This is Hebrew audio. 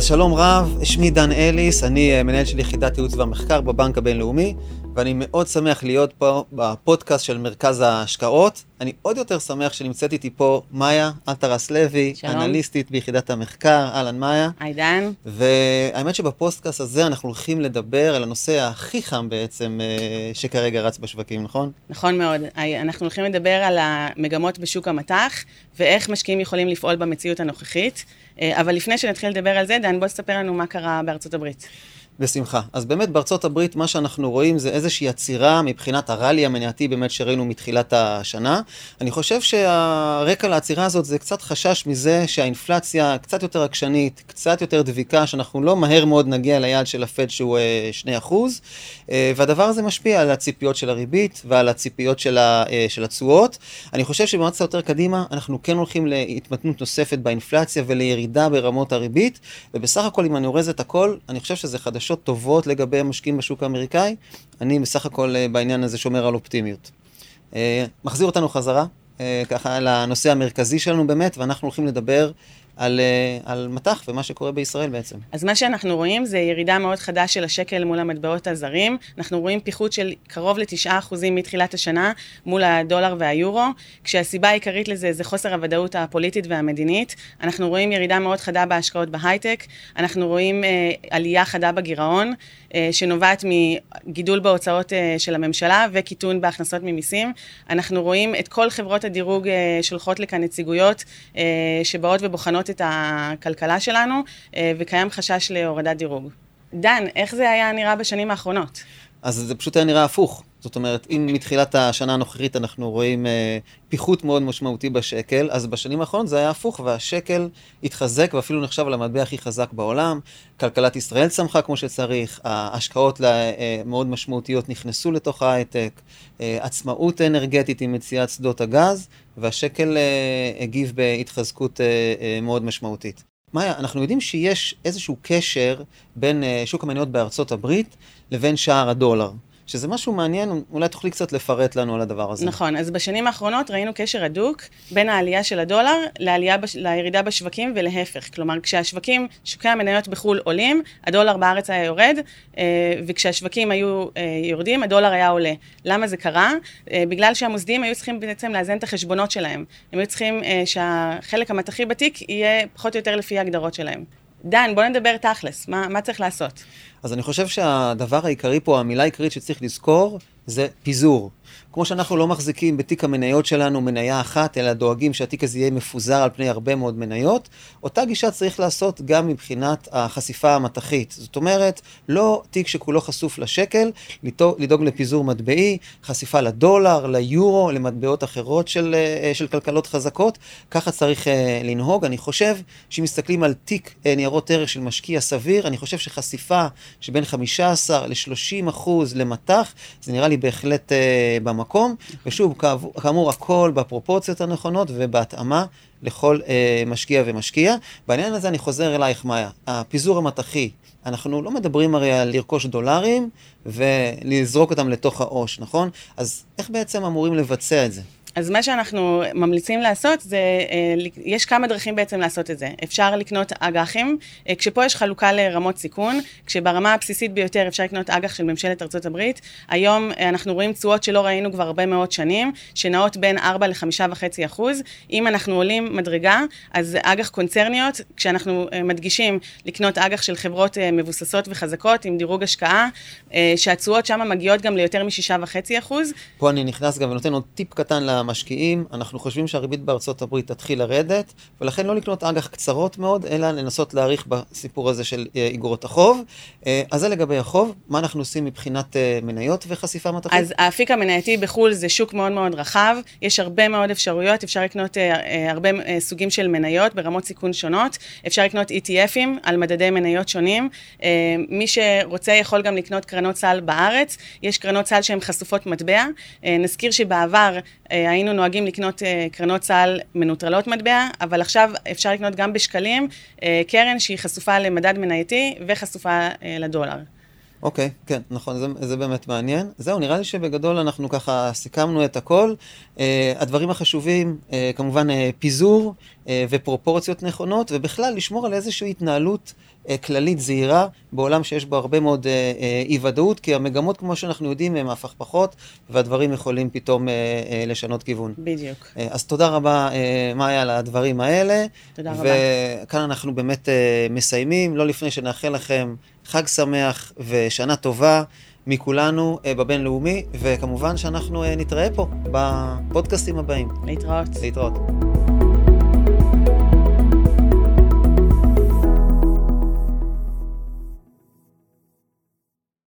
אז שלום רב, שמי דן אליס, אני אה, מנהל של יחידת ייעוץ והמחקר בבנק הבינלאומי, ואני מאוד שמח להיות פה בפודקאסט של מרכז ההשקעות. אני עוד יותר שמח שנמצאת איתי פה מאיה אלטרס לוי, שלום. אנליסטית ביחידת המחקר, אהלן מאיה. היי דן. והאמת שבפודקאסט הזה אנחנו הולכים לדבר על הנושא הכי חם בעצם אה, שכרגע רץ בשווקים, נכון? נכון מאוד. אנחנו הולכים לדבר על המגמות בשוק המטח, ואיך משקיעים יכולים לפעול במציאות הנוכחית. אה, אבל לפני שנתחיל לדבר על זה, דן, בוא תספר לנו מה קרה בארצות הברית. בשמחה. אז באמת בארצות הברית מה שאנחנו רואים זה איזושהי עצירה מבחינת הראלי המניעתי באמת שראינו מתחילת השנה. אני חושב שהרקע לעצירה הזאת זה קצת חשש מזה שהאינפלציה קצת יותר עקשנית, קצת יותר דביקה, שאנחנו לא מהר מאוד נגיע ליעד של הפד שהוא 2%, אה, והדבר הזה משפיע על הציפיות של הריבית ועל הציפיות של אה, התשואות. אני חושב שבמעט קצת יותר קדימה אנחנו כן הולכים להתמתנות נוספת באינפלציה ולירידה ברמות הריבית, ובסך הכל אם אני אורז את הכל, אני חושב שזה חדשות טובות לגבי המשקיעים בשוק האמריקאי. אני בסך הכל אה, בעניין הזה שומר על אופטימיות. אה, מחזיר אותנו חזרה, אה, ככה לנושא המרכזי שלנו באמת, ואנחנו הולכים לדבר על, אה, על מטח ומה שקורה בישראל בעצם. אז מה שאנחנו רואים זה ירידה מאוד חדה של השקל מול המטבעות הזרים. אנחנו רואים פיחות של קרוב ל-9% מתחילת השנה מול הדולר והיורו, כשהסיבה העיקרית לזה זה חוסר הוודאות הפוליטית והמדינית. אנחנו רואים ירידה מאוד חדה בהשקעות בהייטק, אנחנו רואים אה, עלייה חדה בגירעון, אה, שנובעת מגידול בהוצאות אה, של הממשלה וקיטון בהכנסות ממיסים. אנחנו רואים את כל חברות הדירוג אה, שולחות לכאן נציגויות אה, שבאות ובוחנות את הכלכלה שלנו, אה, וקיים חשש להורדת דירוג. דן, איך זה היה נראה בשנים האחרונות? אז זה פשוט היה נראה הפוך. זאת אומרת, אם מתחילת השנה הנוכחית אנחנו רואים אה, פיחות מאוד משמעותי בשקל, אז בשנים האחרונות זה היה הפוך, והשקל התחזק ואפילו נחשב על המטבע הכי חזק בעולם. כלכלת ישראל צמחה כמו שצריך, ההשקעות לה, אה, מאוד משמעותיות נכנסו לתוך ההייטק, אה, עצמאות אנרגטית עם מציאת שדות הגז, והשקל אה, הגיב בהתחזקות אה, אה, מאוד משמעותית. מאיה, אנחנו יודעים שיש איזשהו קשר בין אה, שוק המניות בארצות הברית לבין שער הדולר. שזה משהו מעניין, אולי תוכלי קצת לפרט לנו על הדבר הזה. נכון, אז בשנים האחרונות ראינו קשר הדוק בין העלייה של הדולר לעלייה בש... לירידה בשווקים ולהפך. כלומר, כשהשווקים, שוקי המניות בחו"ל עולים, הדולר בארץ היה יורד, אה, וכשהשווקים היו אה, יורדים, הדולר היה עולה. למה זה קרה? אה, בגלל שהמוסדיים היו צריכים בעצם לאזן את החשבונות שלהם. הם היו צריכים שהחלק המטחי בתיק יהיה פחות או יותר לפי ההגדרות שלהם. דן, בוא נדבר תכלס, מה, מה צריך לעשות? אז אני חושב שהדבר העיקרי פה, המילה העיקרית שצריך לזכור, זה פיזור. כמו שאנחנו לא מחזיקים בתיק המניות שלנו מניה אחת, אלא דואגים שהתיק הזה יהיה מפוזר על פני הרבה מאוד מניות, אותה גישה צריך לעשות גם מבחינת החשיפה המטחית. זאת אומרת, לא תיק שכולו חשוף לשקל, לדאוג לפיזור מטבעי, חשיפה לדולר, ליורו, למטבעות אחרות של, אה, של כלכלות חזקות, ככה צריך אה, לנהוג. אני חושב שאם מסתכלים על תיק אה, ניירות ערך של משקיע סביר, אני חושב שחשיפה שבין 15 ל-30 אחוז למטח, זה נראה לי בהחלט במקום, ושוב, כאמור, הכל בפרופורציות הנכונות ובהתאמה לכל אה, משקיע ומשקיע. בעניין הזה אני חוזר אלייך, מאיה. הפיזור המטחי, אנחנו לא מדברים הרי על לרכוש דולרים ולזרוק אותם לתוך העו"ש, נכון? אז איך בעצם אמורים לבצע את זה? אז מה שאנחנו ממליצים לעשות זה, אה, יש כמה דרכים בעצם לעשות את זה. אפשר לקנות אג"חים, אה, כשפה יש חלוקה לרמות סיכון, כשברמה הבסיסית ביותר אפשר לקנות אג"ח של ממשלת ארצות הברית. היום אה, אנחנו רואים תשואות שלא ראינו כבר הרבה מאוד שנים, שנעות בין 4 ל-5.5 אחוז. אם אנחנו עולים מדרגה, אז אג"ח קונצרניות, כשאנחנו מדגישים לקנות אג"ח של חברות מבוססות וחזקות עם דירוג השקעה, שהתשואות שם מגיעות גם ליותר מ-6.5 אחוז. פה אני נכנס גם ונותן עוד טיפ קטן המשקיעים, אנחנו חושבים שהריבית בארצות הברית תתחיל לרדת, ולכן לא לקנות אג"ח קצרות מאוד, אלא לנסות להעריך בסיפור הזה של אה, איגרות החוב. אה, אז זה לגבי החוב, מה אנחנו עושים מבחינת אה, מניות וחשיפה מטחית? אז האפיק המנייתי בחו"ל זה שוק מאוד מאוד רחב, יש הרבה מאוד אפשרויות, אפשר לקנות הרבה סוגים של מניות ברמות סיכון שונות, אפשר לקנות ETFים על מדדי מניות שונים, מי שרוצה יכול גם לקנות קרנות סל בארץ, יש קרנות סל שהן חשופות מטבע, נזכיר שבעבר היינו נוהגים לקנות uh, קרנות צה"ל מנוטרלות מטבע, אבל עכשיו אפשר לקנות גם בשקלים uh, קרן שהיא חשופה למדד מנייתי וחשופה uh, לדולר. אוקיי, okay, כן, נכון, זה, זה באמת מעניין. זהו, נראה לי שבגדול אנחנו ככה סיכמנו את הכל. Uh, הדברים החשובים, uh, כמובן uh, פיזור, אה, ופרופורציות נכונות, ובכלל לשמור על איזושהי התנהלות אה, כללית זהירה בעולם שיש בו הרבה מאוד אה, אי ודאות, כי המגמות, כמו שאנחנו יודעים, הן הפכפכות, והדברים יכולים פתאום לשנות כיוון. בדיוק. אז תודה רבה, מאיה, על הדברים האלה. תודה רבה. וכאן אנחנו באמת מסיימים, לא לפני שנאחל לכם חג שמח ושנה טובה. מכולנו בבינלאומי, וכמובן שאנחנו נתראה פה בפודקאסטים הבאים. להתראות. להתראות.